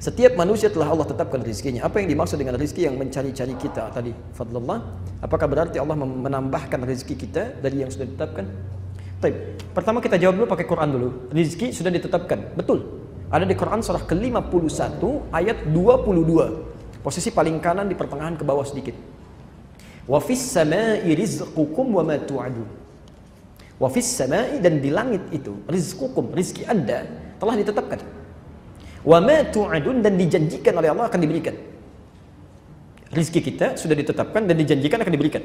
Setiap manusia telah Allah tetapkan rizkinya. Apa yang dimaksud dengan rizki yang mencari-cari kita tadi? Fadlullah. Apakah berarti Allah menambahkan rizki kita dari yang sudah ditetapkan? Baik. Pertama kita jawab dulu pakai Quran dulu. Rizki sudah ditetapkan. Betul. Ada di Quran surah ke-51 ayat 22. Posisi paling kanan di pertengahan ke bawah sedikit. Wa fis sama'i rizqukum wa ma tu'adun. Wa fis sama'i dan di langit itu rizqukum, rizki Anda telah ditetapkan Wa ma tu'adun dan dijanjikan oleh Allah akan diberikan. Rizki kita sudah ditetapkan dan dijanjikan akan diberikan.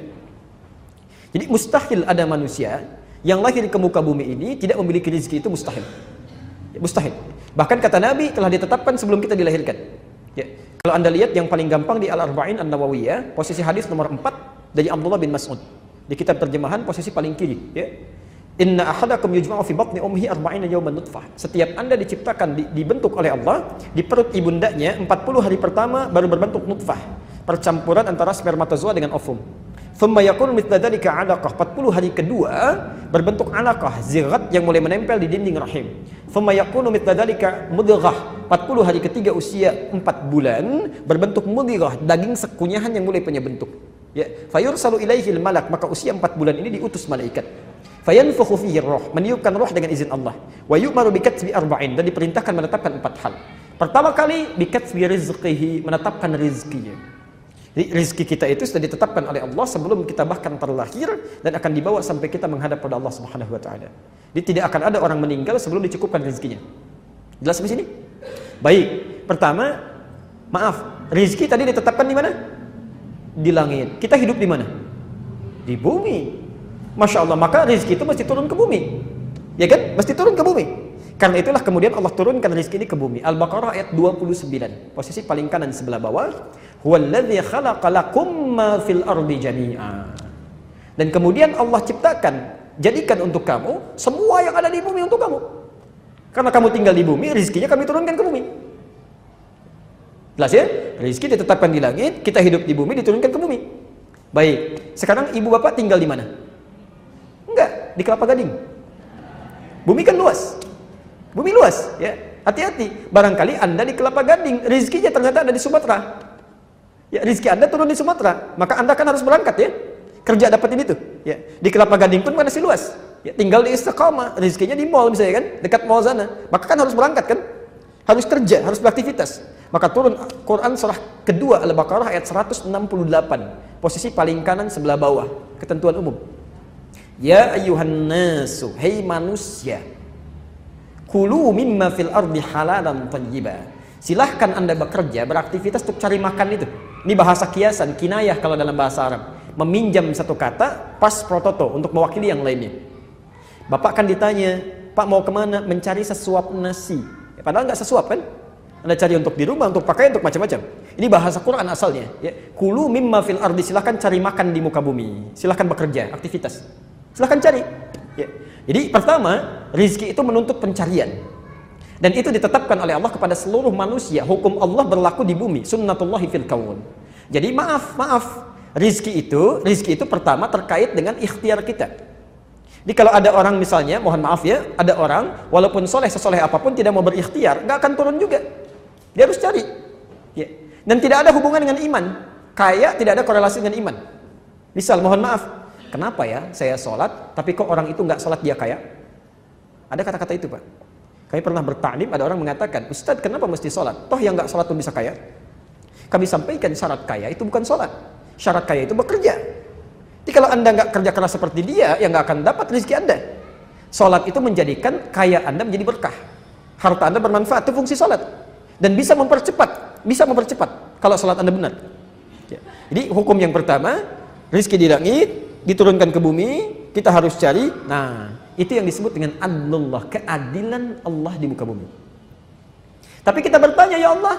Jadi mustahil ada manusia yang lahir ke muka bumi ini tidak memiliki rizki itu mustahil. Ya, mustahil. Bahkan kata Nabi telah ditetapkan sebelum kita dilahirkan. Ya. Kalau anda lihat yang paling gampang di Al-Arba'in An-Nawawiyah, posisi hadis nomor 4 dari Abdullah bin Mas'ud. Di kitab terjemahan posisi paling kiri. Ya. Inna ahadakum yujma'u fi batni ummihi arba'ina yawman nutfah. Setiap Anda diciptakan di, dibentuk oleh Allah di perut ibundanya 40 hari pertama baru berbentuk nutfah. Percampuran antara spermatozoa dengan ovum. Thumma yakunu mithla dzalika 'alaqah. 40 hari kedua berbentuk 'alaqah, zirat yang mulai menempel di dinding rahim. Thumma yakunu mithla dzalika mudghah. 40 hari ketiga usia 4 bulan berbentuk mudghah, daging sekunyahan yang mulai punya bentuk. Ya, fayursalu ilaihi malak maka usia 4 bulan ini diutus malaikat fayanfukhu fihi roh meniupkan roh dengan izin Allah wa yu'maru bi katsbi arba'in dan diperintahkan menetapkan empat hal pertama kali bi katsbi rizqihi menetapkan rizkinya rizki kita itu sudah ditetapkan oleh Allah sebelum kita bahkan terlahir dan akan dibawa sampai kita menghadap pada Allah Subhanahu wa taala. Jadi tidak akan ada orang meninggal sebelum dicukupkan rezekinya. Jelas di sini? Baik. Pertama, maaf, rizki tadi ditetapkan di mana? Di langit. Kita hidup di mana? Di bumi. Masya Allah, maka rezeki itu mesti turun ke bumi. Ya kan? Mesti turun ke bumi. Karena itulah kemudian Allah turunkan rezeki ini ke bumi. Al-Baqarah ayat 29. Posisi paling kanan sebelah bawah. Huwallazi khalaqa lakum ma fil ardi jami'a. Dan kemudian Allah ciptakan, jadikan untuk kamu semua yang ada di bumi untuk kamu. Karena kamu tinggal di bumi, rezekinya kami turunkan ke bumi. Jelas ya? Rezeki ditetapkan di langit, kita hidup di bumi, diturunkan ke bumi. Baik, sekarang ibu bapak tinggal di mana? Di Kelapa Gading. Bumi kan luas. Bumi luas, ya. Hati-hati. Barangkali Anda di Kelapa Gading, rezekinya ternyata ada di Sumatera. Ya, rezeki Anda turun di Sumatera, maka Anda kan harus berangkat ya. Kerja dapetin itu, ya. Di Kelapa Gading pun masih luas. Ya, tinggal di Istiqamah, rezekinya di mall misalnya kan, dekat mall sana. Maka kan harus berangkat kan? Harus kerja, harus beraktivitas. Maka turun Quran surah kedua Al-Baqarah ayat 168. Posisi paling kanan sebelah bawah, ketentuan umum. Ya ayuhan nasu, hei manusia. Kulu mimma fil ardi halalan tayyiba. Silahkan anda bekerja, beraktivitas untuk cari makan itu. Ini bahasa kiasan, kinayah kalau dalam bahasa Arab. Meminjam satu kata, pas prototo untuk mewakili yang lainnya. Bapak kan ditanya, Pak mau ke mana? Mencari sesuap nasi. Ya, padahal nggak sesuap kan? Anda cari untuk di rumah, untuk pakai, untuk macam-macam. Ini bahasa Quran asalnya. Ya. Kulu mimma fil ardi, silahkan cari makan di muka bumi. Silahkan bekerja, aktivitas. Silahkan cari. Ya. Jadi pertama, rizki itu menuntut pencarian. Dan itu ditetapkan oleh Allah kepada seluruh manusia. Hukum Allah berlaku di bumi. Sunnatullahi fil kaun. Jadi maaf, maaf. Rizki itu, rizki itu pertama terkait dengan ikhtiar kita. Jadi kalau ada orang misalnya, mohon maaf ya, ada orang walaupun soleh sesoleh apa pun tidak mau berikhtiar, nggak akan turun juga. Dia harus cari. Ya. Dan tidak ada hubungan dengan iman. Kaya tidak ada korelasi dengan iman. Misal, mohon maaf, Kenapa ya saya sholat, tapi kok orang itu nggak sholat dia kaya? Ada kata-kata itu pak. Kami pernah bertaklim, ada orang mengatakan, Ustadz kenapa mesti sholat? Toh yang nggak sholat pun bisa kaya. Kami sampaikan syarat kaya itu bukan sholat. Syarat kaya itu bekerja. Jadi kalau anda nggak kerja keras seperti dia, ya nggak akan dapat rezeki anda. Sholat itu menjadikan kaya anda menjadi berkah. Harta anda bermanfaat, itu fungsi sholat. Dan bisa mempercepat, bisa mempercepat kalau sholat anda benar. Ya. Jadi hukum yang pertama, rezeki di langit, diturunkan ke bumi, kita harus cari. Nah, itu yang disebut dengan adlullah, keadilan Allah di muka bumi. Tapi kita bertanya, ya Allah,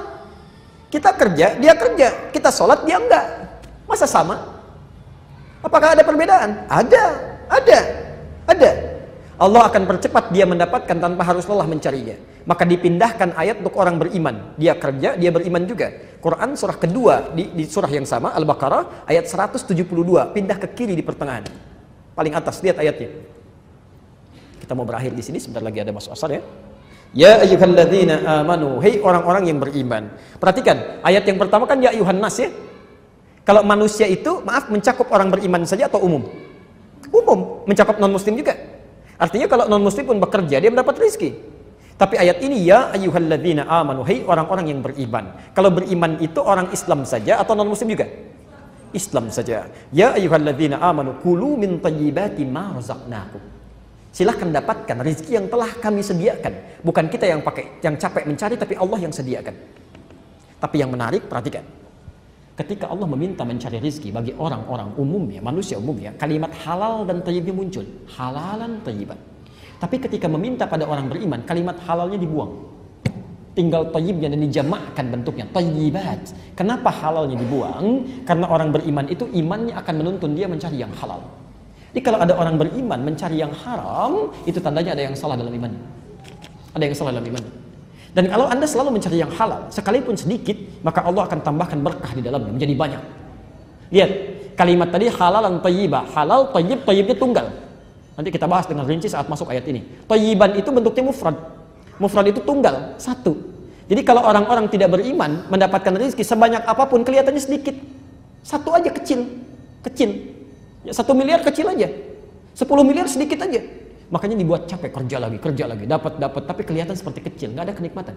kita kerja, dia kerja, kita sholat, dia enggak. Masa sama? Apakah ada perbedaan? Ada, ada, ada. Allah akan percepat dia mendapatkan tanpa harus lelah mencarinya. Maka dipindahkan ayat untuk orang beriman. Dia kerja, dia beriman juga. Quran surah kedua di, di surah yang sama Al-Baqarah ayat 172 pindah ke kiri di pertengahan. Paling atas lihat ayatnya. Kita mau berakhir di sini sebentar lagi ada masuk asar ya. Ya ayyuhalladzina amanu, hei orang-orang yang beriman. Perhatikan, ayat yang pertama kan ya ayuhan nas ya. Kalau manusia itu, maaf, mencakup orang beriman saja atau umum? Umum, mencakup non muslim juga. Artinya kalau non muslim pun bekerja, dia mendapat rezeki. Tapi ayat ini ya ayyuhalladzina amanu, hei orang-orang yang beriman. Kalau beriman itu orang Islam saja atau non muslim juga? Islam saja. Ya ayyuhalladzina amanu kulu min thayyibati ma razaqnakum. Silahkan dapatkan rezeki yang telah kami sediakan. Bukan kita yang pakai, yang capek mencari, tapi Allah yang sediakan. Tapi yang menarik, perhatikan. Ketika Allah meminta mencari rezeki bagi orang-orang umumnya, manusia umumnya, kalimat halal dan tayyibnya muncul. Halalan tayyiban. Tapi ketika meminta pada orang beriman, kalimat halalnya dibuang. Tinggal tayyibnya dan dijamakkan bentuknya. Tayyibat. Kenapa halalnya dibuang? Karena orang beriman itu imannya akan menuntun dia mencari yang halal. Jadi kalau ada orang beriman mencari yang haram, itu tandanya ada yang salah dalam iman. Ada yang salah dalam iman. Dan kalau Anda selalu mencari yang halal, sekalipun sedikit, maka Allah akan tambahkan berkah di dalamnya menjadi banyak. Lihat, kalimat tadi halal dan tayyibah. Halal, tayyib, tayyibnya tunggal. Nanti kita bahas dengan rinci saat masuk ayat ini. Tayyiban itu bentuknya mufrad. Mufrad itu tunggal, satu. Jadi kalau orang-orang tidak beriman mendapatkan rezeki sebanyak apa pun kelihatannya sedikit. Satu aja kecil, kecil. Ya, satu miliar kecil aja. Sepuluh miliar sedikit aja. Makanya dibuat capek kerja lagi, kerja lagi, dapat dapat tapi kelihatan seperti kecil, nggak ada kenikmatan.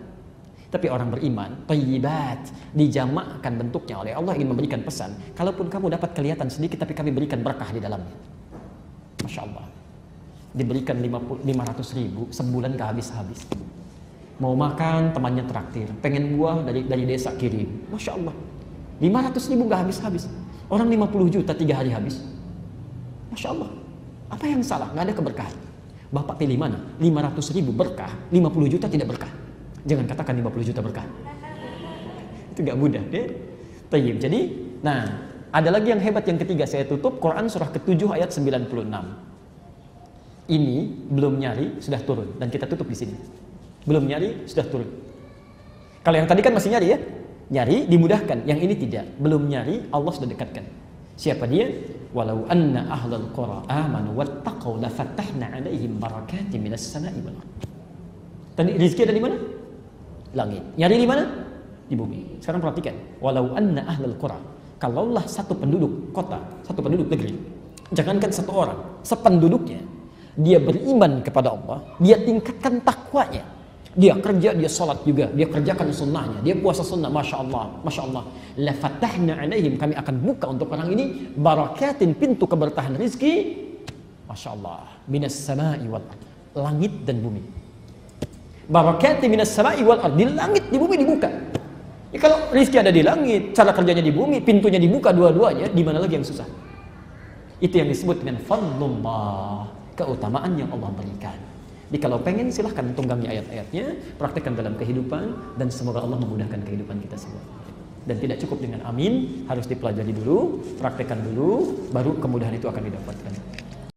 Tapi orang beriman, tayyibat, dijamakkan bentuknya oleh Allah ingin memberikan pesan. Kalaupun kamu dapat kelihatan sedikit, tapi kami berikan berkah di dalamnya. Masya Allah. Diberikan 500 ribu, sebulan gak habis-habis. Mau makan, temannya traktir. Pengen buah dari dari desa kirim. Masya Allah. 500 ribu gak habis-habis. Orang 50 juta tiga hari habis. Masya Allah. Apa yang salah? Nggak ada keberkahan. Bapak pilih mana? 500 ribu berkah, 50 juta tidak berkah. Jangan katakan 50 juta berkah. Itu gak mudah deh. Tayyib. Jadi, nah, ada lagi yang hebat yang ketiga. Saya tutup Quran surah ke-7 ayat 96. Ini belum nyari, sudah turun. Dan kita tutup di sini. Belum nyari, sudah turun. Kalau yang tadi kan masih nyari ya? Nyari, dimudahkan. Yang ini tidak. Belum nyari, Allah sudah dekatkan. Siapa dia? Walau anna ahlal qura amanu wattaqau lafatahna alaihim barakatin minas sama'i wal Tadi rezeki ada di mana? Langit. Nyari di mana? Di bumi. Sekarang perhatikan, walau anna ahlal qura kalaulah satu penduduk kota, satu penduduk negeri, jangankan satu orang, sependuduknya dia beriman kepada Allah, dia tingkatkan takwanya, dia kerja, dia sholat juga, dia kerjakan sunnahnya, dia puasa sunnah, masya Allah, masya Allah. La fatahna alaihim, kami akan buka untuk orang ini barakatin pintu keberkahan rizki, masya Allah, minas samai wal langit dan bumi. Barakatin minas samai wal di langit, di bumi dibuka. Ya, kalau rizki ada di langit, cara kerjanya di bumi, pintunya dibuka dua-duanya, di mana lagi yang susah? Itu yang disebut dengan fadlullah, keutamaan yang Allah berikan. Jadi kalau pengen silahkan tunggangi ayat-ayatnya, praktekkan dalam kehidupan dan semoga Allah memudahkan kehidupan kita semua. Dan tidak cukup dengan amin, harus dipelajari dulu, praktekkan dulu, baru kemudahan itu akan didapatkan.